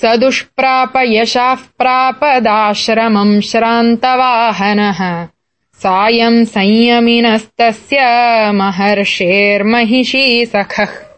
स दुष्प्राप यशाः प्रापदाश्रमम् श्रान्तवाहनः। सायम् संयमिनस्तस्य महर्षेर्महिषी सखः।